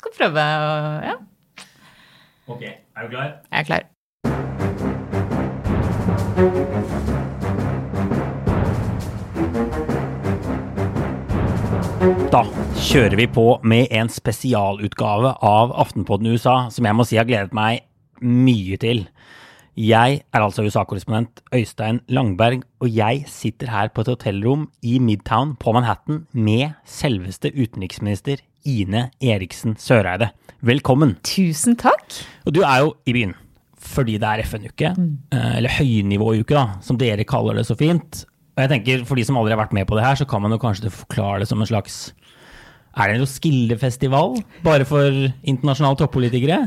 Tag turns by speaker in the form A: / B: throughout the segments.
A: skal prøve å Ja,
B: Ok, er du klar?
A: jeg er klar.
B: Da kjører vi på med en spesialutgave av Aftenpodden USA, som jeg må si har gledet meg mye til. Jeg er altså USA-korrespondent Øystein Langberg, og jeg sitter her på et hotellrom i Midtown på Manhattan med selveste utenriksminister Ine Eriksen Søreide. Velkommen.
A: Tusen takk.
B: Og du er jo i byen fordi det er FN-uke, mm. eller høynivåuke, da, som dere kaller det så fint. Og jeg tenker, For de som aldri har vært med på det her, så kan man jo kanskje forklare det som en slags Er det en Roskilde-festival bare for internasjonale toppolitikere?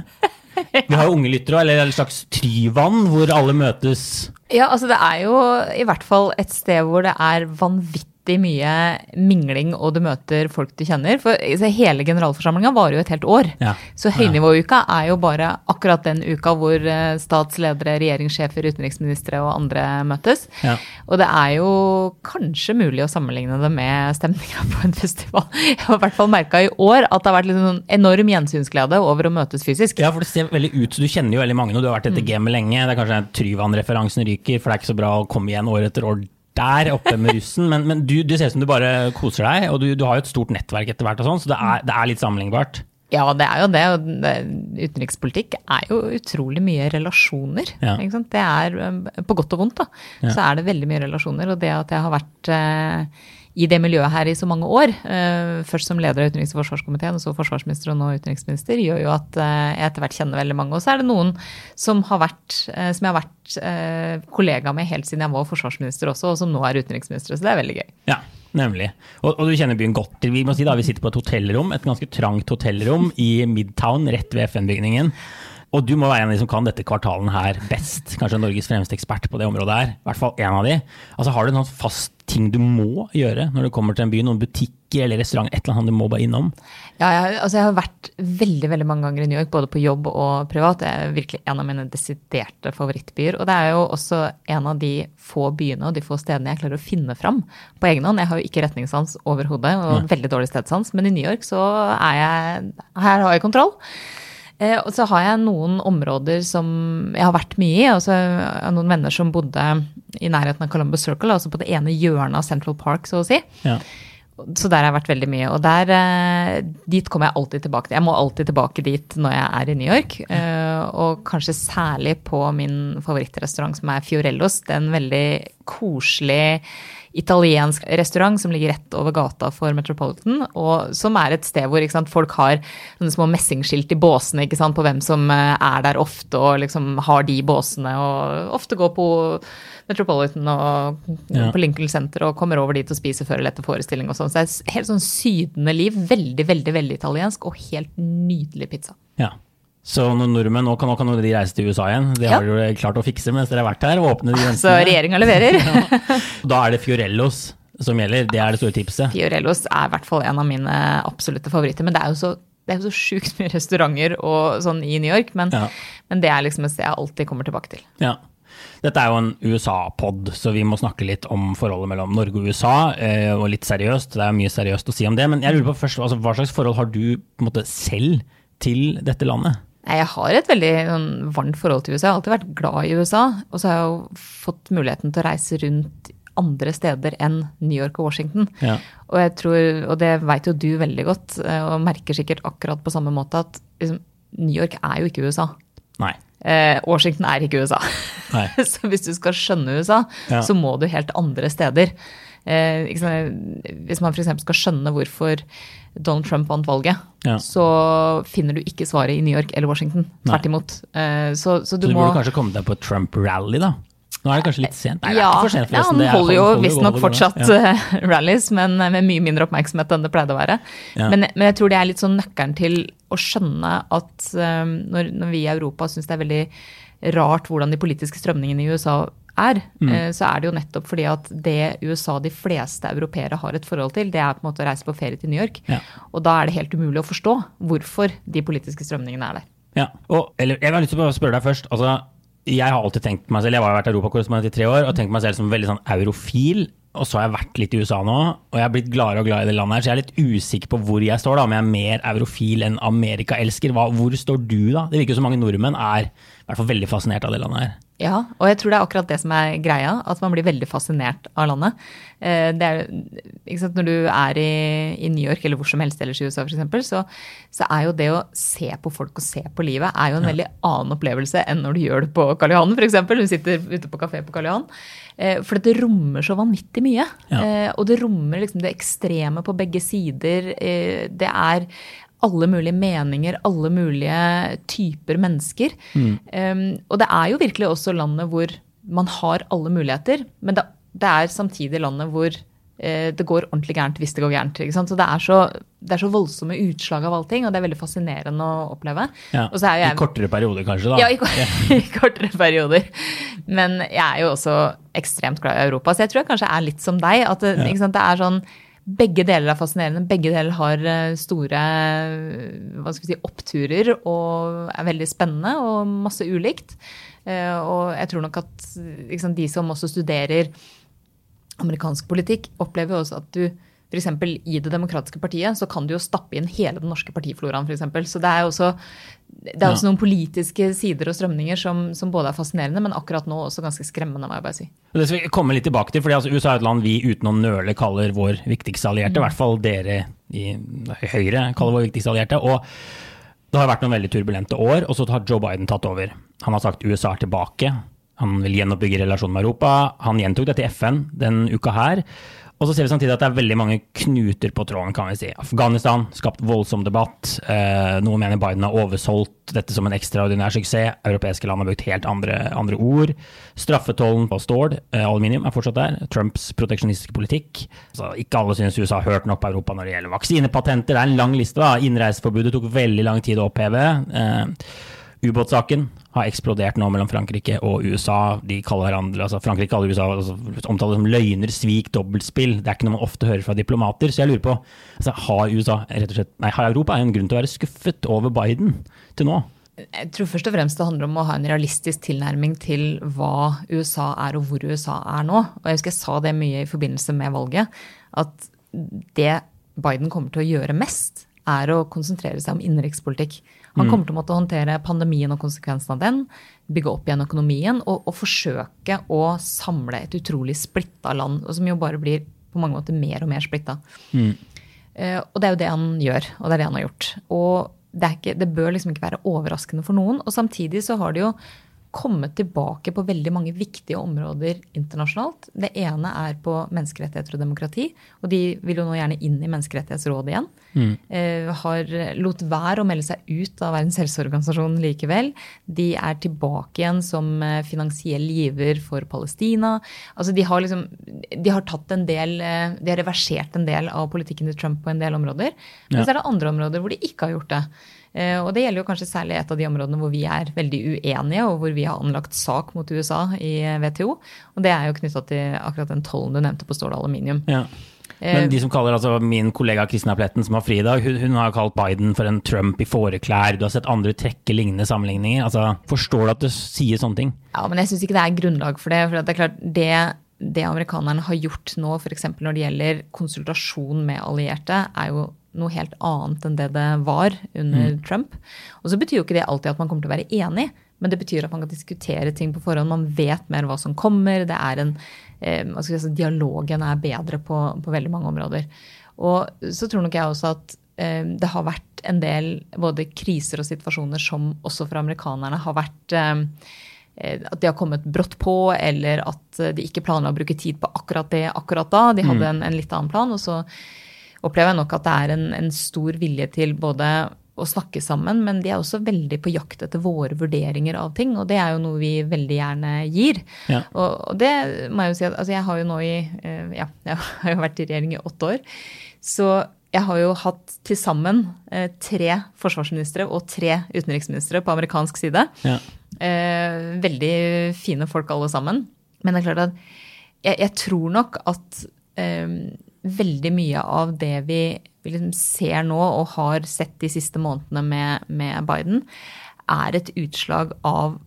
B: Vi har jo unge lyttere, eller en slags Tryvann, hvor alle møtes.
A: Ja, altså det er jo i hvert fall et sted hvor det er vanvittig mye mingling, og du møter folk du kjenner. For hele generalforsamlinga varer jo et helt år.
B: Ja.
A: Så høynivåuka er jo bare akkurat den uka hvor eh, statsledere, regjeringssjefer, utenriksministre og andre møtes.
B: Ja.
A: Og det er jo kanskje mulig å sammenligne det med stemninga på en festival. Jeg har i hvert fall merka i år at det har vært litt sånn enorm gjensynsglede over å møtes fysisk.
B: Ja, for det ser veldig ut, Du kjenner jo veldig mange, og du har vært etter gamet lenge. Det er kanskje Tryvann-referansen ryker, for det er ikke så bra å komme igjen år etter år der oppe med russen. Men, men du, du ser ut som du bare koser deg, og du, du har jo et stort nettverk etter hvert, og sånn, så det er, det er litt sammenlignbart.
A: Ja, det er jo det. Utenrikspolitikk er jo utrolig mye relasjoner.
B: Ja.
A: Det er, eh, På godt og vondt, da, så er det veldig mye relasjoner. Og det at jeg har vært eh, i det miljøet her i så mange år, eh, først som leder av utenriks- og forsvarskomiteen, og så forsvarsminister og nå utenriksminister, gjør jo at eh, jeg etter hvert kjenner veldig mange. Og så er det noen som, har vært, eh, som jeg har vært kollega med helt siden jeg var forsvarsminister også, og som nå er utenriksminister. Så det er veldig gøy.
B: Ja, nemlig. Og, og du kjenner byen godt. Vi må si da, vi sitter på et hotellrom, et ganske trangt hotellrom i Midtown, rett ved FN-bygningen. Og du må være en av de som kan dette kvartalen her best. Kanskje Norges fremste ekspert på det området her. I hvert fall en av de. Altså Har du en sånn fast ting du må gjøre når du kommer til en by? Noen butikker eller restaurant, et eller annet du må bare innom?
A: Ja, jeg, altså jeg har vært veldig veldig mange ganger i New York, både på jobb og privat. Det er virkelig en av mine desiderte favorittbyer. Og det er jo også en av de få byene og de få stedene jeg klarer å finne fram på egen hånd. Jeg har jo ikke retningssans overhodet og veldig dårlig stedsans, men i New York så er jeg Her har jeg kontroll. Eh, og så har jeg noen områder som jeg har vært mye i. og så har jeg noen venner som bodde i nærheten av Columbus Circle, altså på det ene hjørnet av Central Park, så å si.
B: Ja.
A: Så der har jeg vært veldig mye. Og der, eh, dit kommer jeg alltid tilbake til. Jeg må alltid tilbake dit når jeg er i New York. eh, Og kanskje særlig på min favorittrestaurant som er Fiorellos. Det er en veldig koselig italiensk restaurant som ligger rett over gata for Metropolitan, og som er et sted hvor sant, folk har sånne små messingskilt i båsene ikke sant, på hvem som eh, er der ofte, og liksom har de båsene, og ofte går på Metropolitan og
B: Ja.
A: på Lincoln Center og kommer over dit og spiser før eller etter forestilling og sånn. Så det er et helt sånn sydende liv. Veldig, veldig, veldig italiensk, og helt nydelig pizza.
B: ja. Så når nordmenn nå kan, nå kan de reise til USA igjen. Det
A: Ja.
B: har dere klart å fikse mens dere har vært her. og åpne de
A: Så
B: grensene.
A: regjeringa leverer.
B: Da er det Fiorellos som gjelder. Det er det store tipset.
A: Fiorellos er i hvert fall en av mine absolutte favoritter. Men det er jo så, det er jo så sjukt mye restauranter og sånn i New York. Men,
B: Ja.
A: men det er liksom et sted jeg alltid kommer tilbake til.
B: Ja. Dette er jo en USA-pod, så vi må snakke litt om forholdet mellom Norge og USA. eh, Og litt seriøst. Det er mye seriøst å si om det. Men jeg lurer på først, altså, hva slags forhold har du på en måte, selv til dette landet?
A: Nei, Jeg har et veldig sånn, varmt forhold til USA. Jeg har alltid vært glad i USA. Og så har jeg jo fått muligheten til å reise rundt andre steder enn New York og Washington.
B: Ja.
A: Og jeg tror, og det veit jo du veldig godt, eh, og merker sikkert akkurat på samme måte, at liksom, New York er jo ikke USA.
B: Nei.
A: Eh, Washington er ikke USA.
B: Nei.
A: så hvis du skal skjønne USA,
B: Ja.
A: så må du helt andre steder. Eh, sant? Hvis man f.eks. skal skjønne hvorfor Donald Trump vant valget,
B: Ja.
A: så finner du ikke svaret i New York eller Washington. Tvert imot. Eh, så, så du
B: Så du
A: må
B: burde kanskje komme deg på et Trump-rally, da? Nå er det kanskje litt sent? Nei, det er
A: ja,
B: ikke for sent,
A: ja, han
B: er-
A: holder jo visstnok fortsatt
B: Ja.
A: eh, rallies, men med mye mindre oppmerksomhet enn det pleide å være.
B: Ja.
A: Men, men jeg tror det er litt sånn nøkkelen til å skjønne at um, når, når vi i Europa syns det er veldig rart hvordan de politiske strømningene i USA er,
B: Mm.
A: eh, så er det jo nettopp fordi at det USA de fleste europeere har et forhold til, det er på en måte å reise på ferie til New York.
B: Ja.
A: Og da er det helt umulig å forstå hvorfor de politiske strømningene er der.
B: Ja, og eller, Jeg har lyst til å spørre deg først. altså, Jeg har alltid tenkt meg selv, jeg har vært europakorrespondent i tre år, og tenkt meg selv som veldig sånn eurofil. og så har jeg vært litt i USA nå, og jeg har blitt gladere og glad i det landet her, så jeg er litt usikker på hvor jeg står, da, om jeg er mer eurofil enn amerikaelsker. Hva, hvor står du, da? Det virker jo som mange nordmenn er i hvert fall veldig fascinert av det landet her.
A: Ja, og jeg tror det er akkurat det som er greia, at man blir veldig fascinert av landet. Eh, det er, sant, når du er i, i, New York eller hvor som helst ellers i USA f.eks., så, så er jo det å se på folk og se på livet er jo en ja. veldig annen opplevelse enn når du gjør det på Karl Johan f.eks. Du sitter ute på kafé på Karl Johan. Eh, for det rommer så vanvittig mye. Ja. Eh, og det rommer liksom det ekstreme på begge sider. Det er alle mulige meninger, alle mulige typer mennesker. Mm. Um, og det er jo virkelig også landet hvor man har alle muligheter, men det, det er samtidig landet hvor uh, det går ordentlig gærent hvis det går gærent. Så det så, det er så, voldsomme utslag av allting, og det er veldig fascinerende å oppleve.
B: Ja, jeg, I kortere perioder, kanskje? da?
A: Ja, i, i, kortere perioder. Men jeg er jo også ekstremt glad i Europa, så jeg tror jeg kanskje er litt som deg. at det, ja. det er sånn begge deler er fascinerende. Begge deler har eh, store hva skal vi si, oppturer og er veldig spennende og masse ulikt. Eh, og jeg tror nok at liksom, de som også studerer amerikansk politikk, opplever også at du F.eks. i Det demokratiske partiet så kan du jo stappe inn hele den norske partifloraen. For eksempel. så det er jo også, det er også noen politiske sider og strømninger som, som, både er fascinerende, men akkurat nå også ganske skremmende. må jeg bare si.
B: Det skal vi komme litt tilbake til, fordi altså, USA er et land vi uten å nøle kaller vår viktigste allierte. Mm. I hvert fall dere i Høyre kaller vår viktigste allierte. og det har vært noen veldig turbulente år, og så har Joe Biden tatt over. Han har sagt USA er tilbake. Han vil gjenoppbygge relasjonen med Europa. Han gjentok dette i FN den uka her. Og så ser vi samtidig at det er veldig mange knuter på tråden, kan vi si. Afghanistan skapt voldsom debatt. Eh, noen mener Biden har oversolgt dette som en ekstraordinær suksess. Europeiske land har brukt helt andre, andre ord. Straffetollen på stål, eh, aluminium, er fortsatt der. Trumps proteksjonistiske politikk. Så ikke alle synes USA har hørt nok på Europa når det gjelder vaksinepatenter. Det er en lang liste. da. Innreiseforbudet tok veldig lang tid å oppheve. Ubåtsaken har eksplodert nå mellom Frankrike og USA. De kaller hverandre, altså Frankrike kaller USA altså, omtaler som løgner, svik, dobbeltspill. Det er ikke noe man ofte hører fra diplomater. Så jeg lurer på, altså, har USA, rett og slett, nei, har Europa en grunn til å være skuffet over Biden til nå?
A: Jeg tror først og fremst det handler om å ha en realistisk tilnærming til hva USA er og hvor USA er nå. Og jeg husker jeg sa det mye i forbindelse med valget. At det Biden kommer til å gjøre mest, er å konsentrere seg om innenrikspolitikk. Han mm. kommer til å måtte håndtere pandemien og konsekvensene av den, bygge opp igjen økonomien og, og forsøke å samle et utrolig splitta land, som jo bare blir på mange måter mer og mer splitta. Mm. Uh, og det er jo det han gjør, og det er det han har gjort. Og det, ikke, det bør liksom ikke være overraskende for noen. Og samtidig så har det jo kommet tilbake på veldig mange viktige områder internasjonalt. Det ene er på menneskerettigheter og demokrati. Og de vil jo nå gjerne inn i Menneskerettighetsrådet igjen. Mm. Eh, har lot være å melde seg ut av Verdens helseorganisasjon likevel. De er tilbake igjen som eh, finansiell giver for Palestina. Altså de har liksom De har tatt en del eh, De har reversert en del av politikken til Trump på en del områder. Men ja. så er det andre områder hvor de ikke har gjort det. Eh, og det gjelder jo kanskje særlig et av de områdene hvor vi er veldig uenige, og hvor vi har anlagt sak mot USA i WTO. Og det er jo knytta til akkurat den tollen du nevnte på stål og aluminium. Ja.
B: Men de som kaller altså min kollega Kristina Pletten, som har fri i dag, hun, hun, har kalt Biden for en Trump i fåreklær. Du har sett andre trekke lignende sammenligninger. Altså, forstår du at du sier sånne ting?
A: Ja, men jeg syns ikke det er grunnlag for det. For det er klart, det, det amerikanerne har gjort nå, f.eks. når det gjelder konsultasjon med allierte, er jo noe helt annet enn det det var under mm. Trump. Og så betyr jo ikke det alltid at man kommer til å være enig, men det betyr at man kan diskutere ting på forhånd. Man vet mer hva som kommer. det er en, eh, si, Dialogen er bedre på, på, veldig mange områder. Og så tror nok jeg også at eh, det har vært en del både kriser og situasjoner som også for amerikanerne har vært eh, eh at de har kommet brått på, eller at de ikke planla å bruke tid på akkurat det akkurat da. De hadde mm. en, en litt annen plan. og så opplever jeg nok at det er en, en stor vilje til både å snakke sammen, men de er også veldig på jakt etter våre vurderinger av ting. Og det er jo noe vi veldig gjerne gir. Ja. Og, det må jeg jo si at altså jeg har jo nå i eh, Ja, jeg har jo vært i regjering i åtte år. Så jeg har jo hatt til sammen eh, tre forsvarsministre og tre utenriksministre på amerikansk side. Ja. Eh, veldig fine folk alle sammen. Men det er klart at jeg, jeg tror nok at veldig mye av det vi, vi liksom ser nå og har sett de siste månedene med, med Biden, er et utslag av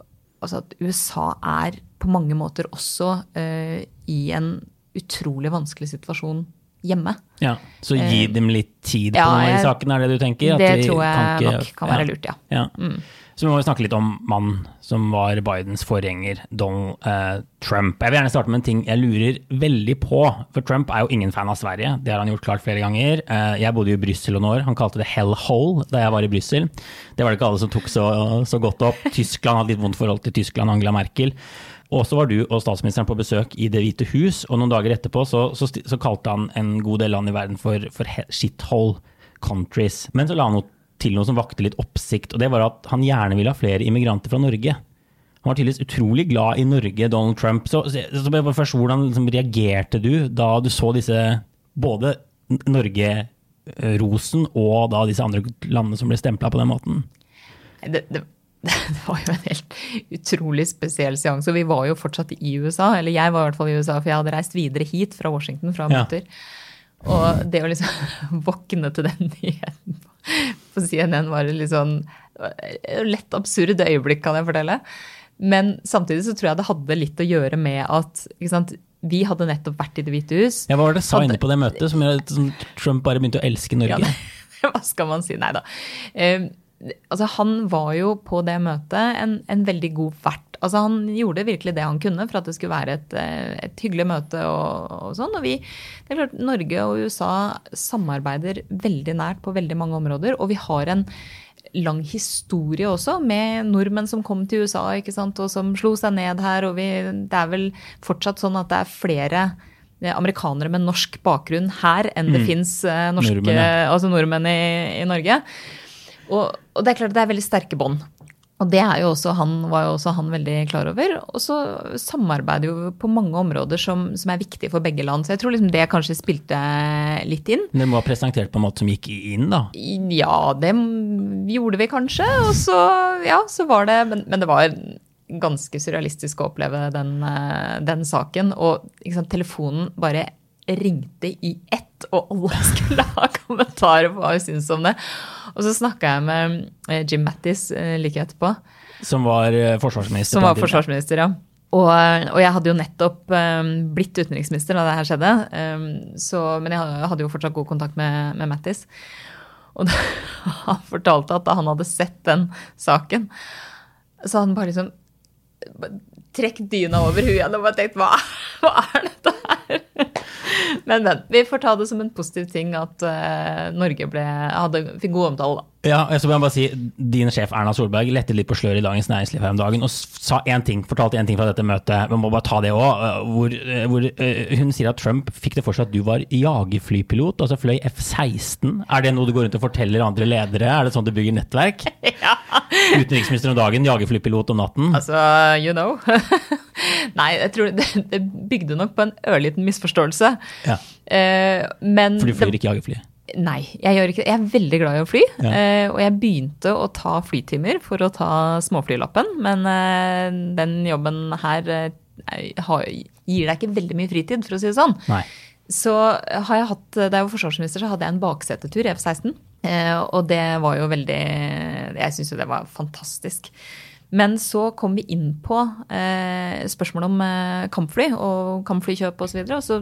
A: altså at USA er på mange måter også uh, i en utrolig vanskelig situasjon hjemme.
B: Ja, Så gi
A: Eh,
B: dem litt tid på
A: ja,
B: av de
A: jeg-
B: er det du tenker?
A: Det
B: de
A: tror jeg
B: kan ikke-
A: nok kan være lurt, ja.
B: Ja.
A: Mm.
B: Så vi må jo snakke litt om mannen som var Bidens forgjenger, Donald eh, Trump. Jeg vil gjerne starte med en ting jeg lurer veldig på. For Trump er jo ingen fan av Sverige, det har han gjort klart flere ganger. Eh, jeg bodde jo i Brussel noen år, han kalte det hell hole da jeg var i Brussel. Det var det ikke alle som tok så, så godt opp. Tyskland hadde litt vondt forhold til Tyskland, Angela Merkel. Og så var du og statsministeren på besøk i Det hvite hus, og noen dager etterpå så, så, så kalte han en god del land i verden for, for shithole countries. Men så la han noe til noe som vakte litt oppsikt, og det var at han gjerne ville ha flere immigranter fra Norge. Han var tydeligvis utrolig glad i Norge, Donald Trump. Så, så, så først, hvordan liksom, reagerte du da du så disse både Norge-rosen og da disse andre landene som ble stempla på den måten?
A: Det, det, det var jo en helt utrolig spesiell seanse. Vi var jo fortsatt i USA, eller jeg var i hvert fall i USA, for jeg hadde reist videre hit fra Washington fra
B: Ja.
A: Og det å liksom våkne til den nyheten på- CNN var et litt sånn lett absurd øyeblikk, kan jeg fortelle. Men samtidig så tror jeg det hadde litt å gjøre med at sant, vi hadde nettopp vært i Det hvite hus.
B: Ja, hva var det sa
A: Hadde-
B: inne på det møtet som som Trump bare begynte å elske Norge?
A: Ja, hva skal man si? Nei da. Eh, altså, han var jo på det møtet en, en veldig god vert. Altså, han gjorde virkelig det han kunne for at det skulle være et, eh, et hyggelig møte og, og sånn. Og vi, det er klart, Norge og USA samarbeider veldig nært på veldig mange områder. Og vi har en lang historie også, med nordmenn som kom til USA og som slo seg ned her. Og vi, det er vel fortsatt sånn at det er flere eh, amerikanere med norsk bakgrunn her enn det
B: Mm.
A: fins norske
B: Nordmenn, ja.
A: altså nordmenn i, i Norge. Og, og det er klart det er veldig sterke bånd. Og det jo også han, var jo også han veldig klar over. Og så samarbeider jo på mange områder som, som er viktige for begge land. Så jeg tror liksom det kanskje spilte litt inn.
B: Det må ha presentert på en måte som gikk inn, da.
A: Ja, det gjorde vi kanskje. Og så, ja, så var det Men, men det var ganske surrealistisk å oppleve den, eh, den saken. Og sant, telefonen bare ringte i ett, og alle skulle ha kommentarer på hva hun syntes om det. Og så snakka jeg med eh, Jim Mattis eh, like etterpå,
B: Som var eh, forsvarsminister.
A: som var forsvarsminister, ja. Og, og jeg hadde jo nettopp um, blitt utenriksminister da det her skjedde. um, så, men jeg hadde- jo fortsatt god kontakt med, med Mattis. Og da, han fortalte at da han hadde sett den saken, så hadde han bare liksom Trekk dyna over huet og bare tenkt hva, hva er dette her? Men, men. Vi får ta det som en positiv ting at uh, Norge ble, hadde, fikk god omtale, da.
B: Ja, så må jeg bare si, Din sjef Erna Solberg lette litt på sløret i Dagens Næringsliv her om dagen og sa en ting, fortalte én ting fra dette møtet. Vi må bare ta det òg. Hvor, eh, hvor eh, hun sier at Trump fikk det for seg at du var jagerflypilot, altså fløy F-16. Er det noe du går rundt og forteller andre ledere? Er det sånn du bygger nettverk?
A: Ja.
B: Utenriksminister om dagen, jagerflypilot om natten.
A: Altså, you know. Nei, jeg tror det, det bygde nok på en ørliten misforståelse.
B: Ja,
A: Eh, men
B: For du flyr ikke jagerfly?
A: Nei, jeg gjør ikke det. Jeg er veldig glad i å fly.
B: Ja.
A: eh, Og jeg begynte å ta flytimer for å ta småflylappen. Men eh, den jobben her eh, har- gir deg ikke veldig mye fritid, for å si det sånn.
B: Nei.
A: Så har jeg hatt, Da jeg var forsvarsminister, så hadde jeg en baksetetur i F-16. eh, Og det var jo veldig Jeg syns jo det var fantastisk. Men så kom vi inn på eh, spørsmålet om eh, kampfly og kampflykjøp osv. Og, så videre, og så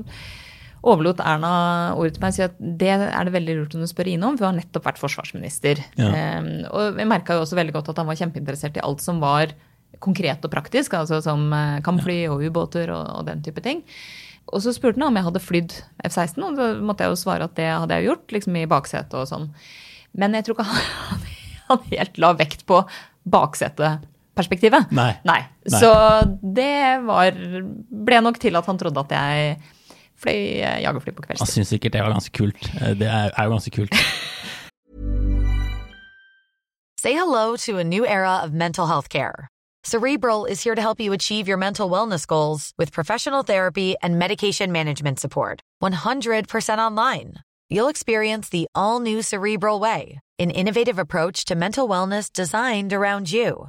A: overlot Erna ordet til meg og sa at det er det veldig lurt om du spør Ine om, for hun har nettopp vært forsvarsminister.
B: Ja.
A: Eh, og vi merka jo også veldig godt at han var kjempeinteressert i alt som var konkret og praktisk, altså som eh, kampfly og ubåter og, og den type ting. Og så spurte han om jeg hadde flydd F-16, og da måtte jeg jo svare at det hadde jeg gjort, liksom i baksetet og sånn. Men jeg tror ikke han, han helt la vekt på bakseteperspektivet.
B: Nei.
A: Nei.
B: Nei.
A: Så det var, ble nok til at han trodde at jeg fløy eh, jagerfly på
B: Han
A: kveldstid.
B: syns sikkert det var ganske kult. Eh, Det er, er jo ganske kult.
C: Say hello to a new era of mental health care. Cerebral is here to help you achieve your mental wellness goals with professional therapy and medication management support. 100% online. You'll experience the all new Cerebral Way, an innovative approach to mental wellness designed around you.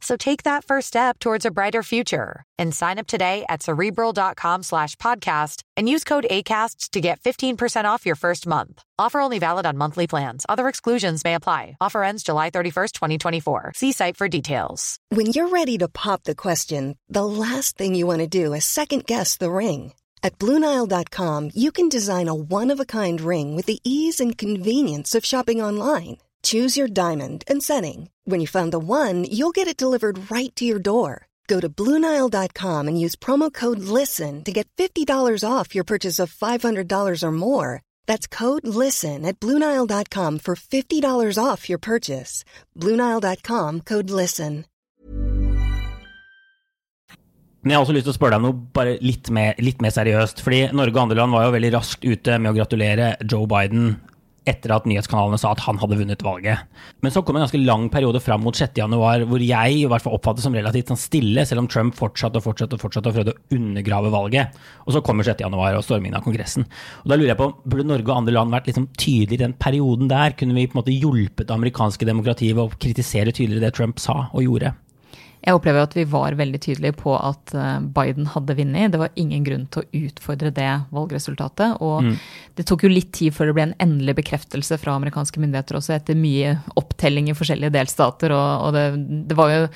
C: So take that first step towards a brighter future and sign up today at cerebral.com slash podcast and use code ACAST to get 15% off your first month. Offer only valid on monthly plans. Other exclusions may apply. Offer ends July 31st, 2024. See site for details.
D: When you're ready to pop the question, the last thing you want to do is second guess the ring. At Bluenile.com, you can design a one of a kind ring with the ease and convenience of shopping online. Choose your diamond and setting. When you find the one, you'll get it delivered right to your door. Go to Bluenile.com and use promo code LISTEN to get $50 off your purchase of $500 or more. That's code LISTEN at Bluenile.com for $50 off your purchase. Bluenile.com code LISTEN.
B: Men jeg har også lyst til å spørre deg noe bare litt mer, litt mer seriøst. Fordi Norge og andre land var jo veldig raskt ute med å gratulere Joe Biden etter at nyhetskanalene sa at han hadde vunnet valget. Men så kom en ganske lang periode fram mot 6.1 hvor jeg i hvert fall oppfattet som relativt sånn stille, selv om Trump fortsatte og fortsatte og fortsatte og prøvde å undergrave valget. Og så kommer 6.1 og stormingen av Kongressen. Og da lurer jeg på, Burde Norge og andre land vært liksom tydeligere i den perioden der? Kunne vi på en måte hjulpet det amerikanske demokratiet ved å kritisere tydeligere det Trump sa og gjorde?
A: Jeg opplever at vi var veldig tydelige på at eh, Biden hadde vunnet. Det var ingen grunn til å utfordre det valgresultatet. Og mm. det tok jo litt tid før det ble en endelig bekreftelse fra amerikanske myndigheter også, etter mye opptelling i forskjellige delstater. Og, og det, det, var jo,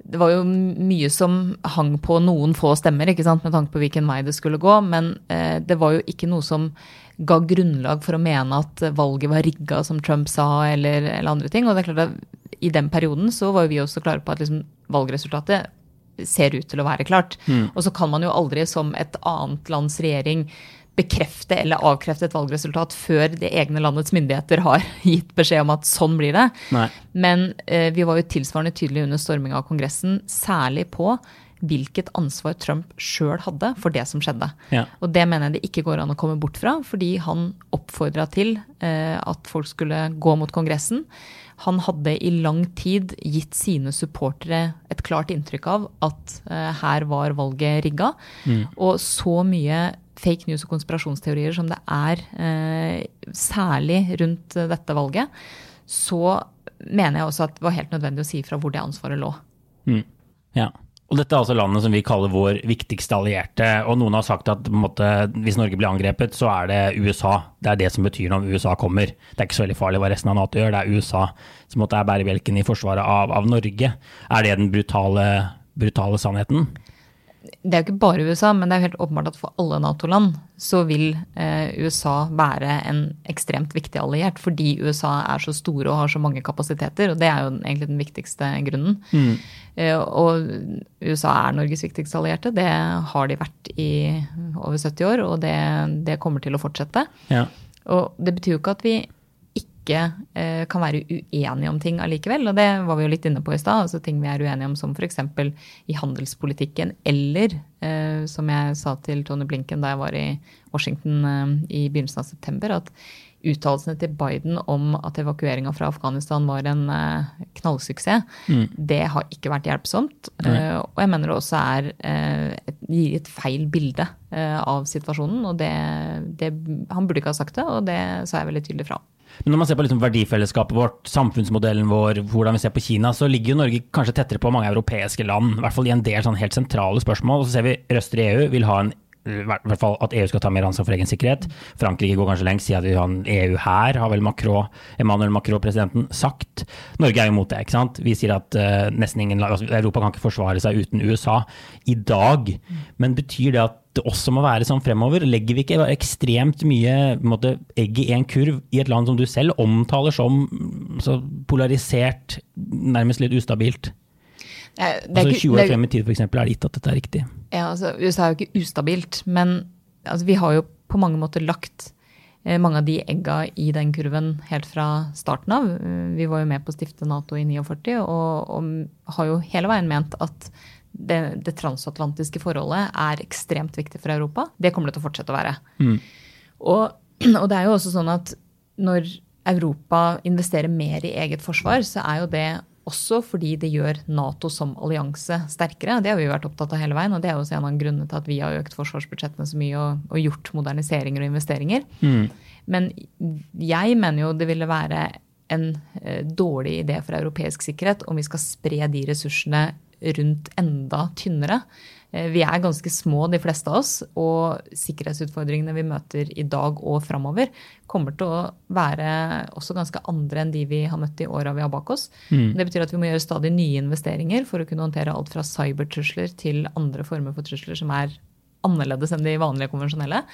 A: det, var jo mye som hang på noen få stemmer, ikke sant, med tanke på hvilken vei det skulle gå. Men eh, det var jo ikke noe som ga grunnlag for å mene at valget var rigga, som Trump sa, eller, eller andre ting. Og det er klart at i den perioden så var vi også klare på at liksom, valgresultatet ser ut til å være klart. Mm. Og så kan man jo aldri som et annet lands regjering bekrefte eller avkrefte et valgresultat før det egne landets myndigheter har gitt beskjed om at sånn blir det. Nei. Men eh, vi var jo tilsvarende tydelige under storminga av Kongressen, særlig på hvilket ansvar Trump sjøl hadde for det som skjedde. Ja. Og det mener jeg det ikke går an å komme bort fra, fordi han oppfordra til eh, at folk skulle gå mot Kongressen. Han hadde i lang tid gitt sine supportere et klart inntrykk av at eh, her var valget rigga. Mm. Og så mye fake news og konspirasjonsteorier som det er, eh, særlig rundt dette valget, så mener jeg også at det var helt nødvendig å si fra hvor det ansvaret lå.
B: Mm. Ja. Og dette er altså landet som vi kaller vår viktigste allierte. Og noen har sagt at måte, hvis Norge blir angrepet, så er det USA. Det er det som betyr når USA kommer. Det er ikke så veldig farlig hva resten av Nato gjør, det er USA som måte, er bærebjelken i forsvaret av, av Norge. Er det den brutale, brutale sannheten?
A: Det er jo ikke bare USA, men det er jo helt åpenbart at for alle Nato-land så vil eh, USA være en ekstremt viktig alliert, fordi USA er så store og har så mange kapasiteter. Og det er jo egentlig den viktigste grunnen. Mm. Eh, og USA er Norges viktigste allierte. Det har de vært i over 70 år, og det, det kommer til å fortsette. Ja. Og det betyr jo ikke at vi ikke eh, kan være uenige om ting allikevel. Og det var vi jo litt inne på i stad. Altså ting vi er uenige om som f.eks. i handelspolitikken. Eller, eh, som jeg sa til Tony Blinken da jeg var i Washington eh, i begynnelsen av september, at uttalelsene til Biden om at evakueringa fra Afghanistan var en uh, knallsuksess, mm. det har ikke vært hjelpsomt. Uh, og jeg mener det også er, uh, et, gir et feil bilde av situasjonen. Og det, det, han burde ikke ha sagt det, og det sa jeg veldig tydelig fra om.
B: Men når man ser på liksom verdifellesskapet vårt, samfunnsmodellen vår, hvordan vi ser på Kina, så ligger jo Norge kanskje tettere på mange europeiske land. I hvert fall i en del sånn helt sentrale spørsmål. Og så ser vi røster i EU vil ha en i hvert fall at EU skal ta mer ansvar for egen sikkerhet. Frankrike går kanskje lengst, sier at vi har en EU her, har vel Macron, Emmanuel Macron, presidenten, sagt. Norge er jo mot det. ikke sant? Vi sier at uh, nesten ingen altså, Europa kan ikke forsvare seg uten USA i dag. Men betyr det at også må være sånn fremover? Legger vi ikke ekstremt mye måte, egg i én kurv i et land som du selv omtaler som så polarisert, nærmest litt ustabilt? Ja, altså 20 år frem i tid f.eks. er det gitt at dette er riktig.
A: Ja, altså USA er jo ikke ustabilt, men altså, vi har jo på mange måter lagt eh, mange av de egga i den kurven helt fra starten av. Vi var jo med på å stifte Nato i 49 og, og har jo hele veien ment at det, det, transatlantiske forholdet er ekstremt viktig for Europa. Det kommer det til å fortsette å være. Mm. Og, og, det er jo også sånn at når Europa investerer mer i eget forsvar, så er jo det også fordi det gjør Nato som allianse sterkere. Det har vi jo vært opptatt av hele veien, og det er jo også en av grunnene til at vi har økt forsvarsbudsjettene så mye og, og gjort moderniseringer og investeringer. Mm. Men jeg mener jo det ville være en eh, dårlig idé for europeisk sikkerhet om vi skal spre de ressursene rundt enda tynnere. Eh, vi er ganske små, de fleste av oss, og sikkerhetsutfordringene vi møter i dag og framover, kommer til å være også ganske andre enn de vi har møtt i åra vi har bak oss. Mm. Det betyr at vi må gjøre stadig nye investeringer for å kunne håndtere alt fra cybertrusler til andre former for trusler som er annerledes enn de vanlige konvensjonelle.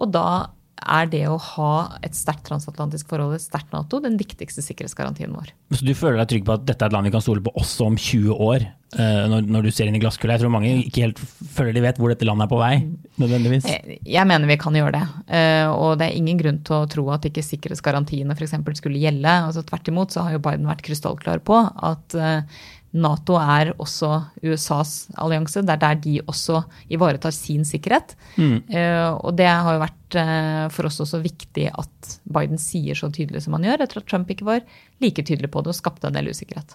A: Og da er det å ha et sterkt transatlantisk forhold, et sterkt Nato, den viktigste sikkerhetsgarantien vår.
B: Så du føler deg trygg på at dette er et land vi kan stole på også om 20 år, når, når, du ser inn i glasskula? Jeg tror mange ikke helt føler de vet hvor dette landet er på vei, nødvendigvis.
A: Eh, jeg mener vi kan gjøre det. Uh, og det er ingen grunn til å tro at ikke sikkerhetsgarantiene f.eks. skulle gjelde. Altså, tvert imot så har jo Biden vært krystallklar på at Nato er også USAs allianse. Det er der de også ivaretar sin sikkerhet. Mm. Og det har jo vært for oss også viktig at Biden sier så tydelig som han gjør, etter at Trump ikke var like tydelig på det og skapte en del usikkerhet.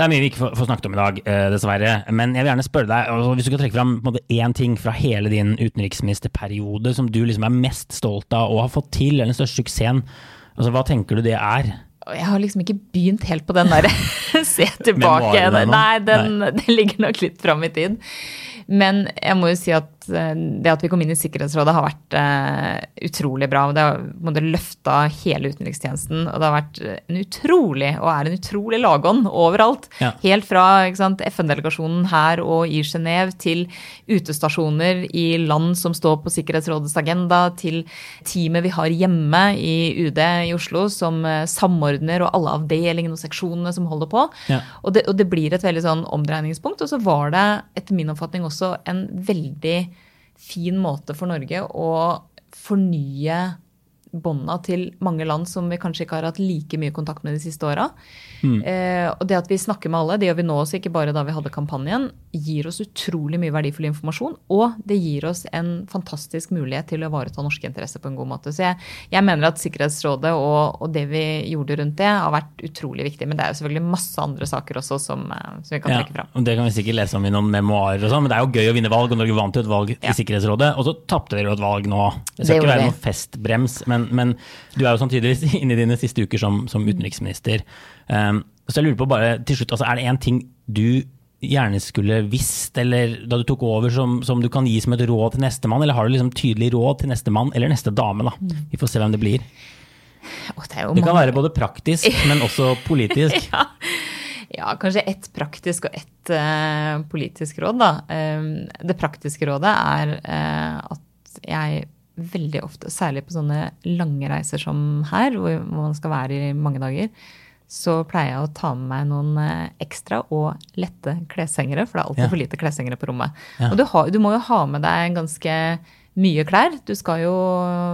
B: Det er mye vi ikke får, får snakket om i dag, eh, dessverre. Men jeg vil gjerne spørre deg, altså, hvis du kan trekke fram én ting fra hele din utenriksministerperiode som du liksom er mest stolt av og har fått til, eller den største suksessen. Altså, hva tenker du det er?
A: Jeg har liksom ikke begynt helt på den der se tilbake. Nei, den, Nei. den ligger nok litt fram i tid. Men jeg må jo si at eh, det at vi kom inn i Sikkerhetsrådet har vært uh, utrolig bra. Det har måtte løfta hele utenrikstjenesten. Og det har vært en utrolig, og er en utrolig lagånd overalt. Ja. Helt fra FN-delegasjonen her og i Genéve til utestasjoner i land som står på Sikkerhetsrådets agenda, til teamet vi har hjemme i UD i Oslo som uh, samordner, og alle avdelingene og seksjonene som holder på. Ja. Og, det, og, det, blir et veldig sånn omdreiningspunkt. Og så var det etter min oppfatning også også en veldig fin måte for Norge å fornye bånda til mange land som vi kanskje ikke har hatt like mye kontakt med de siste åra. Mm. Eh, og det at vi snakker med alle, det gjør vi nå også, ikke bare da vi hadde kampanjen, gir oss utrolig mye verdifull informasjon. Og det gir oss en fantastisk mulighet til å ivareta norske interesser på en god måte. Så jeg, jeg mener at Sikkerhetsrådet og, og, det vi gjorde rundt det, har vært utrolig viktig. Men det er jo selvfølgelig masse andre saker også som, eh, som vi kan ja, trekke fram.
B: Og det kan vi sikkert lese om i noen memoarer og sånn, men det er jo gøy å vinne valg, og Norge vant jo et valg ja. i Sikkerhetsrådet. Og så tapte dere jo et valg nå. Det skal det ikke være noen festbrems, men, men, du er jo tydeligvis inne i dine siste uker som, som utenriksminister. Um, så jeg lurer på bare til slutt, altså, Er det én ting du gjerne skulle visst, eller da du tok over, som, som du kan gi som et råd til nestemann? Eller har du liksom tydelig råd til nestemann eller neste dame? da? Mm. Vi får se hvem det blir.
A: Oh, det
B: det, kan være både praktisk, men også politisk.
A: ja. ja. kanskje ett praktisk og ett uh, politisk råd, da. Um, det praktiske rådet er uh, at jeg veldig ofte, særlig på sånne lange reiser som her, hvor man skal være i mange dager, så pleier jeg å ta med meg noen eh, ekstra og lette kleshengere, for det er alltid ja. for lite kleshengere på rommet. Ja. Og du, har, du, må jo ha med deg ganske mye klær. Du skal jo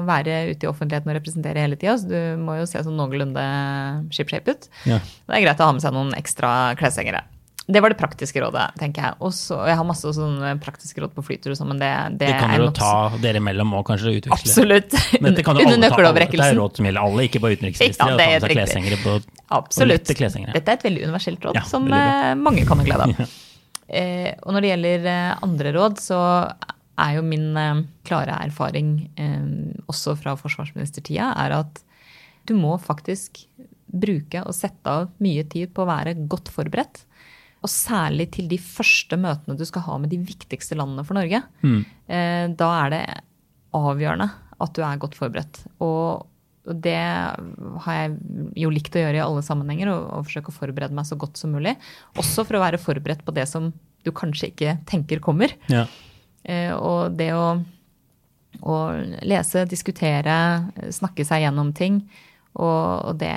A: være ute i offentligheten og representere hele tida, så du må jo se sånn noenlunde shipshape ut. Ja. Det er greit å ha med seg noen ekstra kleshengere. Det var det praktiske rådet, tenker jeg. Og jeg har masse sånne praktiske råd på flytur og sånn, men det, det,
B: Det kan
A: er
B: dere
A: nok-
B: ta dere imellom og kanskje utveksle.
A: Absolutt.
B: Men dette kan
A: Under
B: alle Det er råd som gjelder alle, ikke bare utenriksministre.
A: Ja, det er
B: kleshengere på
A: Absolutt.
B: lette.
A: Dette er et veldig universelt råd
B: Ja,
A: som eh, mange kan ha glede av. Eh, og når det gjelder eh, andre råd, så er jo min eh, klare erfaring eh, også fra forsvarsministertida, er at du må faktisk bruke og sette av mye tid på å være godt forberedt. Og særlig til de første møtene du skal ha med de viktigste landene for Norge. Eh, da er det avgjørende at du er godt forberedt. Og og det har jeg jo likt å gjøre i alle sammenhenger, og, og forsøke å forberede meg så godt som mulig. Også for å være forberedt på det som du kanskje ikke tenker kommer.
B: Ja.
A: Eh, og det å, å lese, diskutere, snakke seg gjennom ting. Og, og det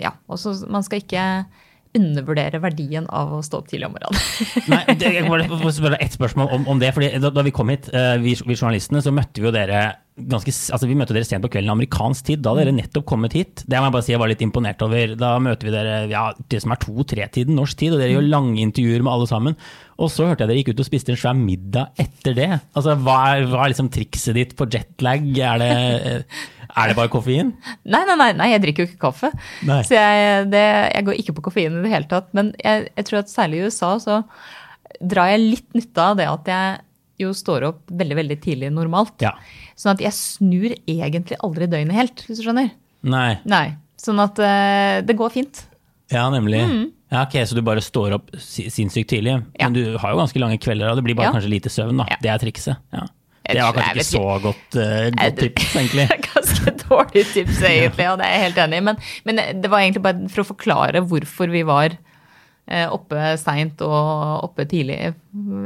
A: Ja. Også, man skal ikke undervurdere verdien av å stå opp tidlig om morgenen.
B: Nei, det, jeg må bare spørre ett spørsmål om, om det. fordi da, da vi kom hit, eh, vi, vi journalistene, så møtte vi jo dere ganske, altså vi møtte dere sent på kvelden amerikansk tid. Da hadde dere nettopp kommet hit. Det må jeg bare si jeg var litt imponert over. Da møter vi dere ja, det som er to-tre-tiden norsk tid, og dere gjør lange intervjuer med alle sammen. Og så hørte jeg dere gikk ut og spiste en svær middag etter det. Altså, Hva er, hva er liksom trikset ditt på jetlag? Er det, er det bare koffein?
A: Nei, nei, nei, nei, jeg drikker jo ikke kaffe.
B: Nei.
A: Så jeg, det, jeg går ikke på koffein i det hele tatt. Men jeg, jeg tror at særlig i USA så drar jeg litt nytte av det at jeg jo står opp veldig veldig tidlig normalt.
B: Ja.
A: Sånn at jeg snur egentlig aldri døgnet helt, hvis du skjønner.
B: Nei.
A: Nei. Sånn at eh, det går fint.
B: Ja, nemlig. Ja, ok, Så du bare står opp sinnssykt tidlig.
A: Mm. Ja.
B: Men du har jo ganske lange kvelder, og det blir bare
A: Ja.
B: kanskje lite søvn. da. Det er trikset. Ja. Det var kanskje ikke så godt, uh, godt tips, egentlig.
A: Ganske dårlig tips, egentlig, og det er jeg helt enig i. Men, men det var egentlig bare for å forklare hvorfor vi var oppe seint og oppe tidlig,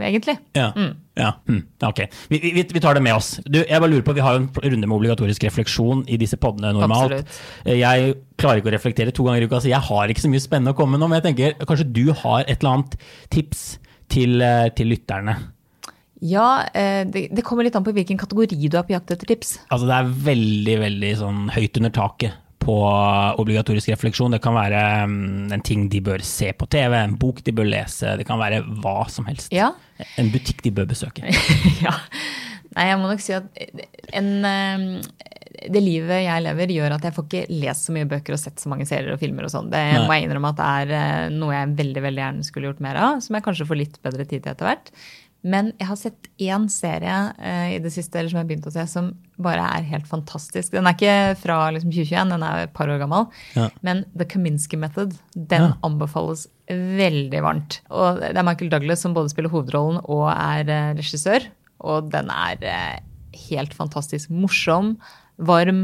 A: egentlig.
B: Ja. ja. Mm. Ok. Vi, vi, vi tar det med oss. Du, jeg bare lurer på, Vi har jo en runde med obligatorisk refleksjon i disse podene normalt.
A: Absolutt.
B: Jeg klarer ikke å reflektere to ganger i uka, så jeg har ikke så mye spennende å komme med nå. Men jeg tenker kanskje du har et eller annet tips til, eh, til lytterne.
A: Ja, eh, det, det kommer litt an på hvilken kategori du er på jakt etter tips.
B: Altså Det er veldig veldig sånn høyt under taket på obligatorisk refleksjon. Det kan være mm, en ting de bør se på TV, en bok de bør lese, det kan være hva som helst.
A: Ja.
B: En butikk de bør besøke.
A: ja. Nei, jeg må nok si at en, eh, det livet jeg lever, gjør at jeg får ikke lest så mye bøker og sett så mange serier og filmer og sånn. Det
B: Nei.
A: må jeg innrømme at det er eh, noe jeg veldig veldig gjerne skulle gjort mer av, som jeg kanskje får litt bedre tid til etter hvert. Men jeg har sett én serie uh, i det siste eller som jeg har begynt å se, som bare er helt fantastisk. Den er ikke fra liksom, 2021, den er et par år gammel.
B: Ja.
A: Men The Kaminsky Method, den
B: Ja.
A: anbefales veldig varmt. Og det er Michael Douglas som både spiller hovedrollen og er uh, regissør. Og den er uh, helt fantastisk morsom, varm,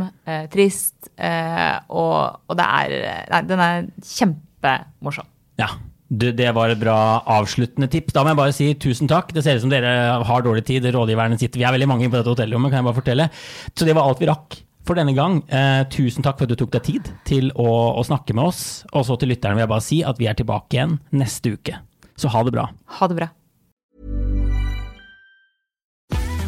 A: trist. Og, og det er Nei, den er kjempemorsom.
B: Ja, det var et bra avsluttende tips. Da må jeg bare si tusen takk. Det ser ut som dere har dårlig tid. Rådgiverne sitter Vi er veldig mange på dette hotellrommet, kan jeg bare fortelle. Så det var alt vi rakk for denne gang. Eh, tusen takk for at du tok deg tid til å, å snakke med oss. Og så til lytterne vil jeg bare si at vi er tilbake igjen neste uke. Så ha det bra.
A: Ha det bra.